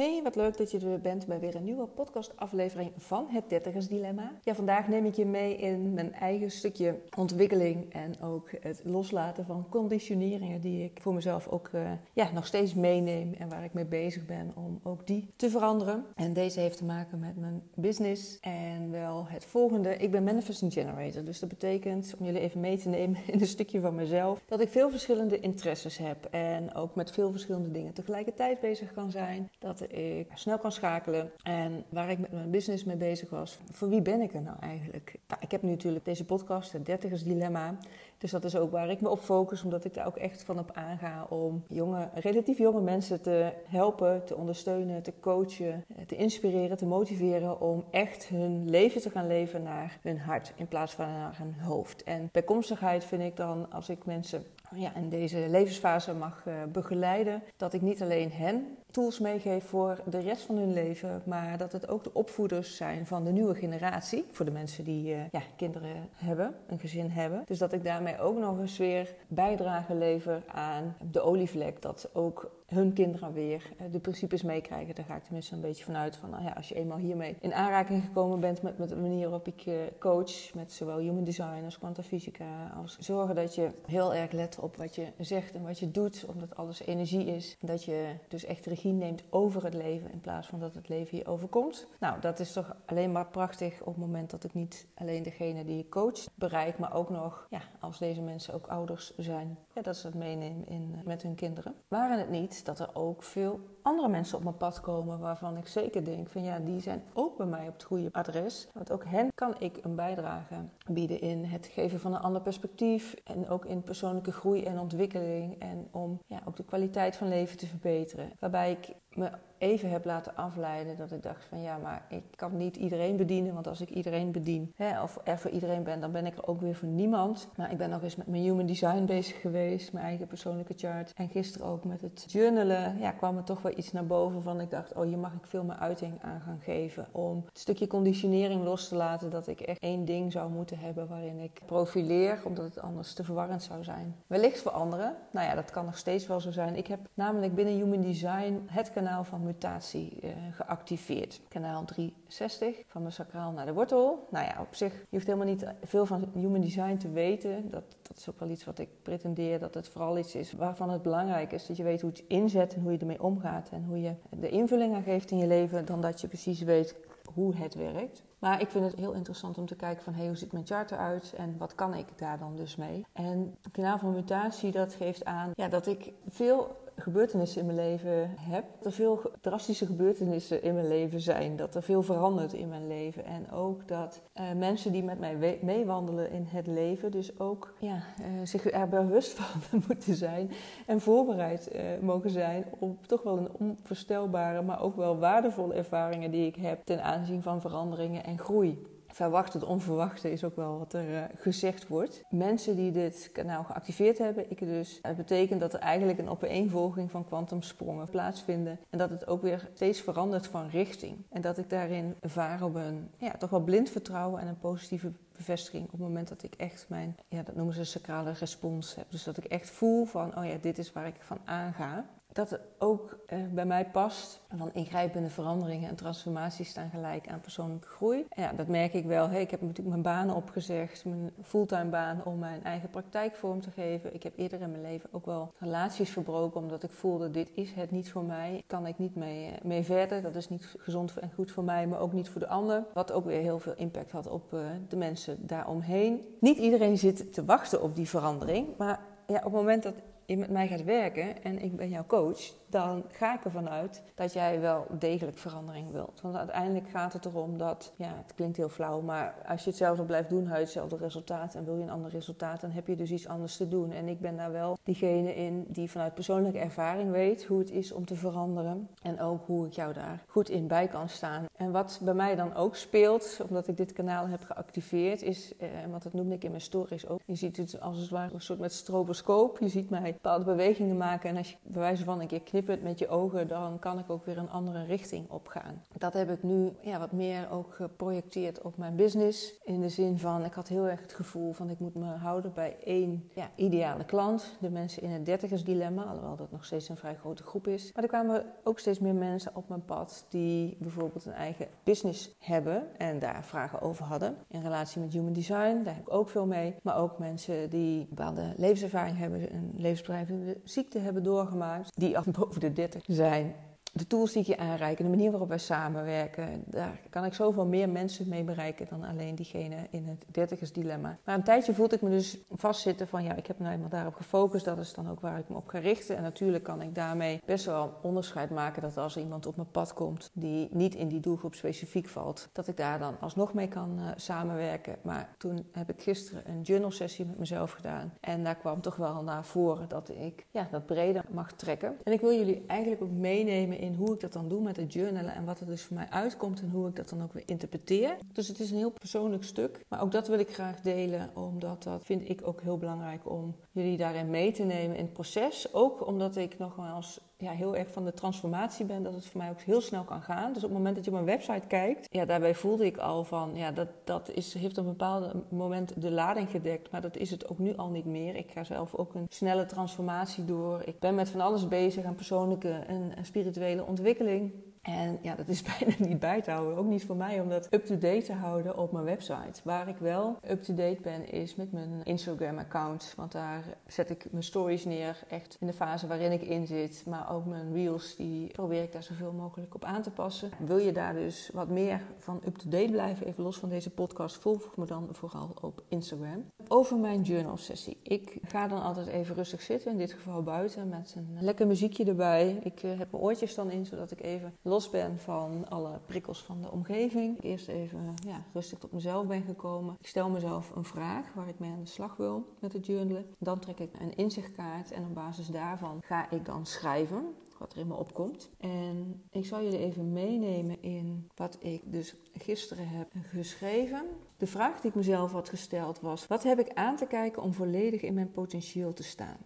Hey, wat leuk dat je er bent bij weer een nieuwe podcastaflevering van het Dertigers Dilemma. Ja, vandaag neem ik je mee in mijn eigen stukje ontwikkeling en ook het loslaten van conditioneringen die ik voor mezelf ook uh, ja, nog steeds meeneem en waar ik mee bezig ben om ook die te veranderen. En deze heeft te maken met mijn business en wel het volgende. Ik ben Manifesting Generator, dus dat betekent, om jullie even mee te nemen in een stukje van mezelf, dat ik veel verschillende interesses heb en ook met veel verschillende dingen tegelijkertijd bezig kan zijn. Dat ik snel kan schakelen. En waar ik met mijn business mee bezig was, voor wie ben ik er nou eigenlijk? Nou, ik heb nu natuurlijk deze podcast, het dertigers dilemma. Dus dat is ook waar ik me op focus, omdat ik daar ook echt van op aanga om jonge, relatief jonge mensen te helpen, te ondersteunen, te coachen, te inspireren, te motiveren om echt hun leven te gaan leven naar hun hart in plaats van naar hun hoofd. En bijkomstigheid vind ik dan, als ik mensen ja, in deze levensfase mag uh, begeleiden, dat ik niet alleen hen tools meegeef voor de rest van hun leven, maar dat het ook de opvoeders zijn van de nieuwe generatie. Voor de mensen die uh, ja, kinderen hebben, een gezin hebben. Dus dat ik daarmee ook nog eens weer bijdrage lever aan de olievlek. Dat ook hun kinderen weer eh, de principes meekrijgen. Daar ga ik tenminste een beetje vanuit van, nou ja, als je eenmaal hiermee in aanraking gekomen bent met, met de manier waarop ik coach, met zowel human design als fysica, als zorgen dat je heel erg let op wat je zegt en wat je doet, omdat alles energie is. Dat je dus echt regie neemt over het leven in plaats van dat het leven je overkomt. Nou, dat is toch alleen maar prachtig op het moment dat ik niet alleen degene die je coacht bereik, maar ook nog, ja, als deze mensen ook ouders zijn, dat ze het meenemen in, met hun kinderen. Waren het niet dat er ook veel andere mensen op mijn pad komen waarvan ik zeker denk van ja, die zijn ook bij mij op het goede adres. Want ook hen kan ik een bijdrage bieden in het geven van een ander perspectief en ook in persoonlijke groei en ontwikkeling en om ja, ook de kwaliteit van leven te verbeteren. Waarbij ik me even heb laten afleiden dat ik dacht van ja, maar ik kan niet iedereen bedienen, want als ik iedereen bedien hè, of er voor iedereen ben, dan ben ik er ook weer voor niemand. Maar ik ben nog eens met mijn human design bezig geweest, mijn eigen persoonlijke chart en gisteren ook met het journalen, ja, kwam er toch wel iets naar boven van ik dacht, oh hier mag ik veel meer uiting aan gaan geven om het stukje conditionering los te laten dat ik echt één ding zou moeten hebben waarin ik profileer, omdat het anders te verwarrend zou zijn. Wellicht voor anderen, nou ja, dat kan nog steeds wel zo zijn. Ik heb namelijk binnen human design het kanaal van mutatie uh, geactiveerd. Kanaal 360, van mijn sacraal naar de wortel. Nou ja, op zich, je hoeft helemaal niet veel van human design te weten. Dat, dat is ook wel iets wat ik pretendeer, dat het vooral iets is waarvan het belangrijk is dat je weet hoe het inzet en hoe je ermee omgaat. En hoe je de invulling aan geeft in je leven, dan dat je precies weet hoe het werkt. Maar ik vind het heel interessant om te kijken van hey, hoe ziet mijn chart eruit en wat kan ik daar dan dus mee. En het kanaal van mutatie dat geeft aan ja, dat ik veel gebeurtenissen in mijn leven heb. Dat er veel drastische gebeurtenissen in mijn leven zijn. Dat er veel verandert in mijn leven. En ook dat uh, mensen die met mij meewandelen in het leven, dus ook ja, uh, zich er bewust van moeten zijn. En voorbereid uh, mogen zijn op toch wel een onvoorstelbare, maar ook wel waardevolle ervaringen die ik heb ten aanzien van veranderingen en groei verwachte, het onverwachte is ook wel wat er uh, gezegd wordt. Mensen die dit kanaal geactiveerd hebben, ik dus, het betekent dat er eigenlijk een opeenvolging van kwantumsprongen plaatsvinden. En dat het ook weer steeds verandert van richting. En dat ik daarin vaar op een ja, toch wel blind vertrouwen en een positieve bevestiging op het moment dat ik echt mijn, ja, dat noemen ze sacrale respons heb. Dus dat ik echt voel van, oh ja, dit is waar ik van aanga dat ook eh, bij mij past. Van ingrijpende veranderingen en transformaties staan gelijk aan persoonlijke groei. Ja, dat merk ik wel. Ik heb natuurlijk mijn banen opgezegd, mijn fulltime baan om mijn eigen praktijk vorm te geven. Ik heb eerder in mijn leven ook wel relaties verbroken omdat ik voelde dit is het niet voor mij. Kan ik niet mee, eh, mee verder. Dat is niet gezond en goed voor mij, maar ook niet voor de ander. Wat ook weer heel veel impact had op uh, de mensen daaromheen. Niet iedereen zit te wachten op die verandering, maar ja, op het moment dat je met mij gaat werken en ik ben jouw coach, dan ga ik ervan uit dat jij wel degelijk verandering wilt. Want uiteindelijk gaat het erom dat, ja, het klinkt heel flauw, maar als je hetzelfde blijft doen, hou je hetzelfde resultaat en wil je een ander resultaat, dan heb je dus iets anders te doen. En ik ben daar wel diegene in die vanuit persoonlijke ervaring weet hoe het is om te veranderen en ook hoe ik jou daar goed in bij kan staan. En wat bij mij dan ook speelt, omdat ik dit kanaal heb geactiveerd, is, eh, want dat noemde ik in mijn stories ook, je ziet het als het ware een soort met stroboscoop. Je ziet mij bepaalde bewegingen maken en als je bij wijze van een keer knipt met je ogen, dan kan ik ook weer een andere richting opgaan. Dat heb ik nu ja, wat meer ook geprojecteerd op mijn business. In de zin van, ik had heel erg het gevoel van ik moet me houden bij één ideale klant. De mensen in het dertigersdilemma, alhoewel dat nog steeds een vrij grote groep is. Maar er kwamen ook steeds meer mensen op mijn pad die bijvoorbeeld een eigen business hebben en daar vragen over hadden. In relatie met human design, daar heb ik ook veel mee. Maar ook mensen die bepaalde levenservaring hebben, een levensbedrijvende ziekte hebben doorgemaakt, die boven de 30 zijn de tools die ik je aanreiken, de manier waarop wij samenwerken, daar kan ik zoveel meer mensen mee bereiken dan alleen diegene in het dertigersdilemma. Maar een tijdje voelde ik me dus vastzitten van ja, ik heb nou eenmaal daarop gefocust, dat is dan ook waar ik me op ga richten. En natuurlijk kan ik daarmee best wel onderscheid maken dat als iemand op mijn pad komt die niet in die doelgroep specifiek valt, dat ik daar dan alsnog mee kan uh, samenwerken. Maar toen heb ik gisteren een journal sessie met mezelf gedaan en daar kwam toch wel naar voren dat ik ja, dat breder mag trekken. En ik wil jullie eigenlijk ook meenemen in hoe ik dat dan doe met het journalen en wat er dus voor mij uitkomt en hoe ik dat dan ook weer interpreteer. Dus het is een heel persoonlijk stuk, maar ook dat wil ik graag delen, omdat dat vind ik ook heel belangrijk om jullie daarin mee te nemen in het proces. Ook omdat ik nogmaals ja, heel erg van de transformatie ben, dat het voor mij ook heel snel kan gaan. Dus op het moment dat je op mijn website kijkt, ja, daarbij voelde ik al van, ja, dat, dat is, heeft op een bepaald moment de lading gedekt, maar dat is het ook nu al niet meer. Ik ga zelf ook een snelle transformatie door. Ik ben met van alles bezig aan persoonlijke en, en spirituele ontwikkeling. En ja, dat is bijna niet bij te houden. Ook niet voor mij om dat up-to-date te houden op mijn website. Waar ik wel up-to-date ben, is met mijn Instagram-account. Want daar zet ik mijn stories neer, echt in de fase waarin ik in zit. Maar ook mijn reels, die probeer ik daar zoveel mogelijk op aan te passen. Wil je daar dus wat meer van up-to-date blijven, even los van deze podcast, volg me dan vooral op Instagram. Over mijn journal-sessie. Ik ga dan altijd even rustig zitten, in dit geval buiten, met een lekker muziekje erbij. Ik eh, heb mijn oortjes dan in, zodat ik even los ben van alle prikkels van de omgeving. Eerst even ja, rustig tot mezelf ben gekomen. Ik stel mezelf een vraag waar ik mee aan de slag wil met het journalen. Dan trek ik een inzichtkaart en op basis daarvan ga ik dan schrijven wat er in me opkomt. En ik zal jullie even meenemen in wat ik dus gisteren heb geschreven. De vraag die ik mezelf had gesteld was: wat heb ik aan te kijken om volledig in mijn potentieel te staan?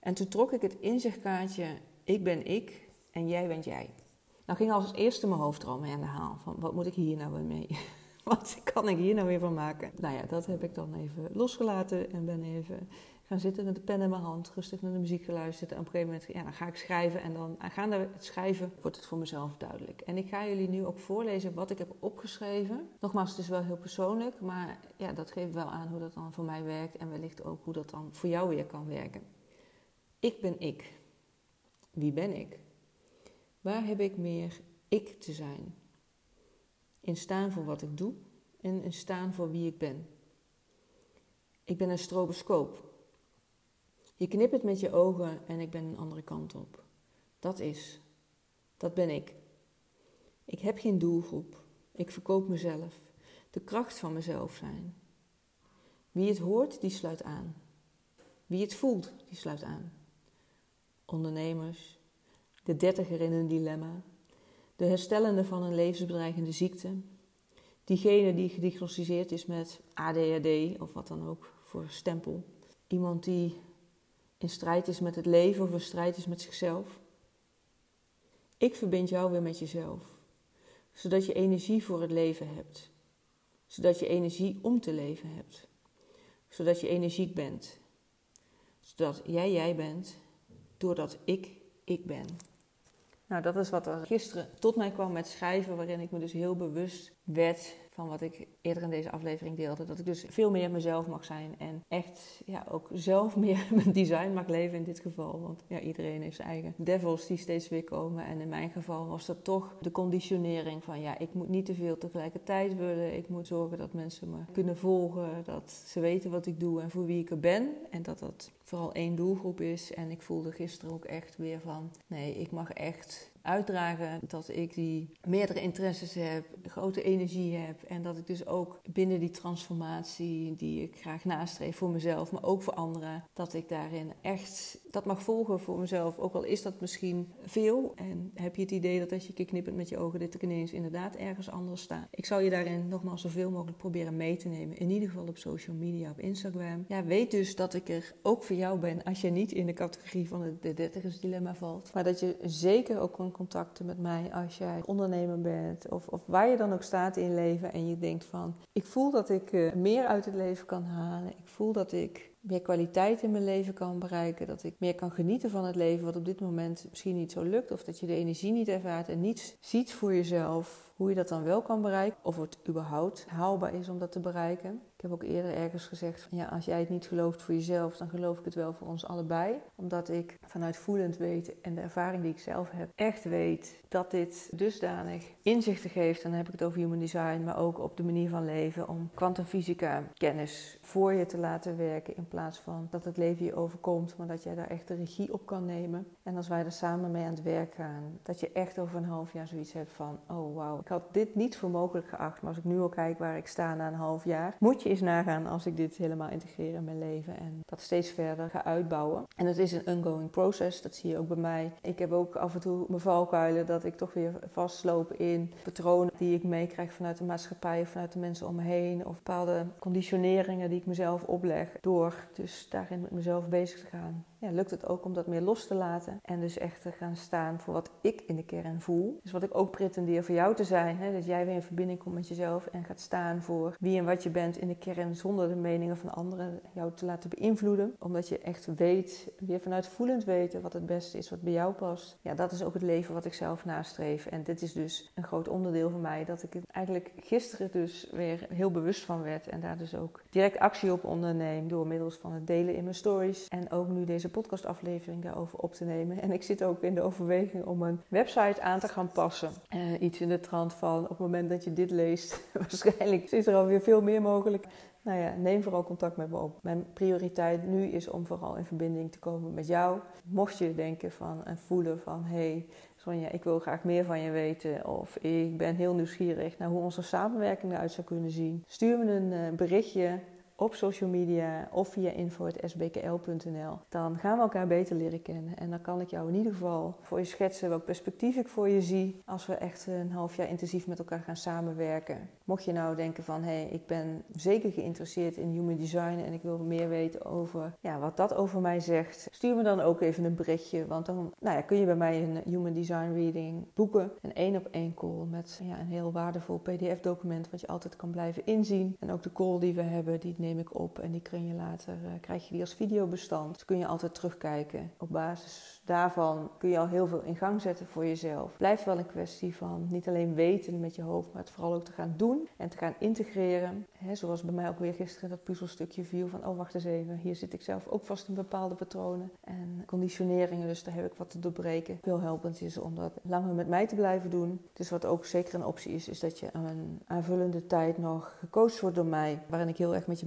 En toen trok ik het inzichtkaartje: ik ben ik en jij bent jij. Nou ging als eerste mijn hoofdroom mee aan de haal. Van wat moet ik hier nou weer mee? wat kan ik hier nou weer van maken? Nou ja, dat heb ik dan even losgelaten en ben even gaan zitten met de pen in mijn hand, rustig naar de muziek geluisterd. En op een gegeven moment ja, dan ga ik schrijven en dan gaande het schrijven wordt het voor mezelf duidelijk. En ik ga jullie nu ook voorlezen wat ik heb opgeschreven. Nogmaals, het is wel heel persoonlijk, maar ja, dat geeft wel aan hoe dat dan voor mij werkt en wellicht ook hoe dat dan voor jou weer kan werken. Ik ben ik. Wie ben ik? Waar heb ik meer ik te zijn? In staan voor wat ik doe en in staan voor wie ik ben. Ik ben een stroboscoop. Je knippert met je ogen en ik ben een andere kant op. Dat is. Dat ben ik. Ik heb geen doelgroep. Ik verkoop mezelf. De kracht van mezelf zijn. Wie het hoort, die sluit aan. Wie het voelt, die sluit aan. Ondernemers, de dertiger in een dilemma, de herstellende van een levensbedreigende ziekte, diegene die gediagnosticeerd is met ADHD of wat dan ook voor stempel, iemand die in strijd is met het leven of in strijd is met zichzelf. Ik verbind jou weer met jezelf, zodat je energie voor het leven hebt, zodat je energie om te leven hebt, zodat je energiek bent, zodat jij jij bent, doordat ik ik ben. Nou, dat is wat er gisteren tot mij kwam met schrijven, waarin ik me dus heel bewust werd van wat ik eerder in deze aflevering deelde. Dat ik dus veel meer mezelf mag zijn en echt ja, ook zelf meer mijn design mag leven in dit geval. Want ja, iedereen heeft zijn eigen devils die steeds weer komen. En in mijn geval was dat toch de conditionering van ja, ik moet niet te veel tegelijkertijd willen. Ik moet zorgen dat mensen me kunnen volgen, dat ze weten wat ik doe en voor wie ik er ben. En dat dat vooral één doelgroep is. En ik voelde gisteren ook echt weer van nee, ik mag echt uitdragen dat ik die meerdere interesses heb, grote energie heb en dat ik dus ook binnen die transformatie die ik graag nastreef voor mezelf, maar ook voor anderen, dat ik daarin echt dat mag volgen voor mezelf. Ook al is dat misschien veel en heb je het idee dat als je knippert met je ogen, dit er ineens inderdaad ergens anders staat. Ik zou je daarin nogmaals zoveel mogelijk proberen mee te nemen. In ieder geval op social media, op Instagram. Ja, weet dus dat ik er ook voor jou ben als je niet in de categorie van het de dertigers dilemma valt. Maar dat je zeker ook kan contacten met mij als jij ondernemer bent of, of waar je dan ook staat in leven en je denkt van ik voel dat ik uh, meer uit het leven kan halen. Ik voel dat ik meer kwaliteit in mijn leven kan bereiken. Dat ik meer kan genieten van het leven, wat op dit moment misschien niet zo lukt. Of dat je de energie niet ervaart en niet ziet voor jezelf hoe je dat dan wel kan bereiken. Of het überhaupt haalbaar is om dat te bereiken. Ik heb ook eerder ergens gezegd: ja, als jij het niet gelooft voor jezelf, dan geloof ik het wel voor ons allebei. Omdat ik vanuit voelend weten en de ervaring die ik zelf heb, echt weet dat dit dusdanig inzichten geeft. Dan heb ik het over human design, maar ook op de manier van leven. Om kwantumfysica kennis voor je te laten werken. In plaats van dat het leven je overkomt, maar dat jij daar echt de regie op kan nemen. En als wij er samen mee aan het werk gaan, dat je echt over een half jaar zoiets hebt van: oh wauw, ik had dit niet voor mogelijk geacht. Maar als ik nu al kijk waar ik sta na een half jaar, moet je nagaan als ik dit helemaal integreer in mijn leven en dat steeds verder ga uitbouwen. En het is een ongoing process, dat zie je ook bij mij. Ik heb ook af en toe mijn valkuilen dat ik toch weer vastloop in patronen die ik meekrijg vanuit de maatschappij of vanuit de mensen om me heen. Of bepaalde conditioneringen die ik mezelf opleg door dus daarin met mezelf bezig te gaan ja, lukt het ook om dat meer los te laten. En dus echt te gaan staan voor wat ik in de kern voel. Dus wat ik ook pretendeer voor jou te zijn. Hè, dat jij weer in verbinding komt met jezelf en gaat staan voor wie en wat je bent in de kern. Zonder de meningen van anderen jou te laten beïnvloeden. Omdat je echt weet, weer vanuit voelend weten wat het beste is, wat bij jou past. Ja, dat is ook het leven wat ik zelf nastreef. En dit is dus een groot onderdeel van mij. Dat ik het eigenlijk gisteren dus weer heel bewust van werd. En daar dus ook direct actie op onderneem. Door middels van het delen in mijn stories. En ook nu deze podcastaflevering daarover op te nemen. En ik zit ook in de overweging om een website aan te gaan passen. Uh, iets in de trant van op het moment dat je dit leest, waarschijnlijk is er alweer veel meer mogelijk. Nou ja, neem vooral contact met me op. Mijn prioriteit nu is om vooral in verbinding te komen met jou. Mocht je denken van en voelen van hé, hey, Sonja, ik wil graag meer van je weten. Of ik ben heel nieuwsgierig naar hoe onze samenwerking eruit zou kunnen zien. Stuur me een uh, berichtje op social media of via info.sbkl.nl. Dan gaan we elkaar beter leren kennen. En dan kan ik jou in ieder geval voor je schetsen welk perspectief ik voor je zie als we echt een half jaar intensief met elkaar gaan samenwerken. Mocht je nou denken van hé, hey, ik ben zeker geïnteresseerd in human design en ik wil meer weten over ja, wat dat over mij zegt, stuur me dan ook even een berichtje. Want dan nou ja, kun je bij mij een human design reading boeken. Een één op één call met ja, een heel waardevol PDF-document wat je altijd kan blijven inzien. En ook de call die we hebben, die neem ik op en die kun je later, uh, krijg je die als videobestand. Dus kun je altijd terugkijken. Op basis daarvan kun je al heel veel in gang zetten voor jezelf. Blijft wel een kwestie van niet alleen weten met je hoofd, maar het vooral ook te gaan doen en te gaan integreren. Zoals bij mij ook weer gisteren dat puzzelstukje viel van, oh wacht eens even, hier zit ik zelf ook vast in bepaalde patronen en conditioneringen, dus daar heb ik wat te doorbreken. Heel helpend is om dat langer met mij te blijven doen. Dus wat ook zeker een optie is, is dat je een aanvullende tijd nog gecoacht wordt door mij, waarin ik heel erg met je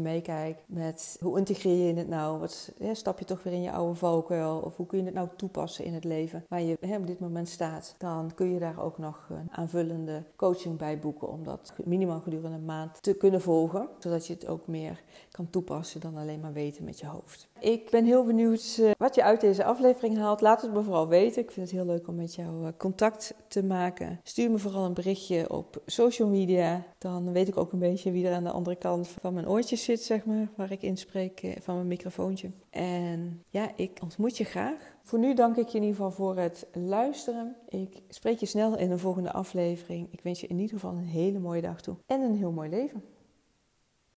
met hoe integreer je het nou? Wat, stap je toch weer in je oude valkuil? Of hoe kun je het nou toepassen in het leven waar je op dit moment staat? Dan kun je daar ook nog een aanvullende coaching bij boeken om dat minimaal gedurende een maand te kunnen volgen. Zodat je het ook meer kan toepassen dan alleen maar weten met je hoofd. Ik ben heel benieuwd eh, wat je uit deze aflevering haalt. Laat het me vooral weten. Ik vind het heel leuk om met jou eh, contact te maken. Stuur me vooral een berichtje op social media. Dan weet ik ook een beetje wie er aan de andere kant van mijn oortjes zit, zeg maar. Waar ik inspreek eh, van mijn microfoontje. En ja, ik ontmoet je graag. Voor nu dank ik je in ieder geval voor het luisteren. Ik spreek je snel in een volgende aflevering. Ik wens je in ieder geval een hele mooie dag toe en een heel mooi leven.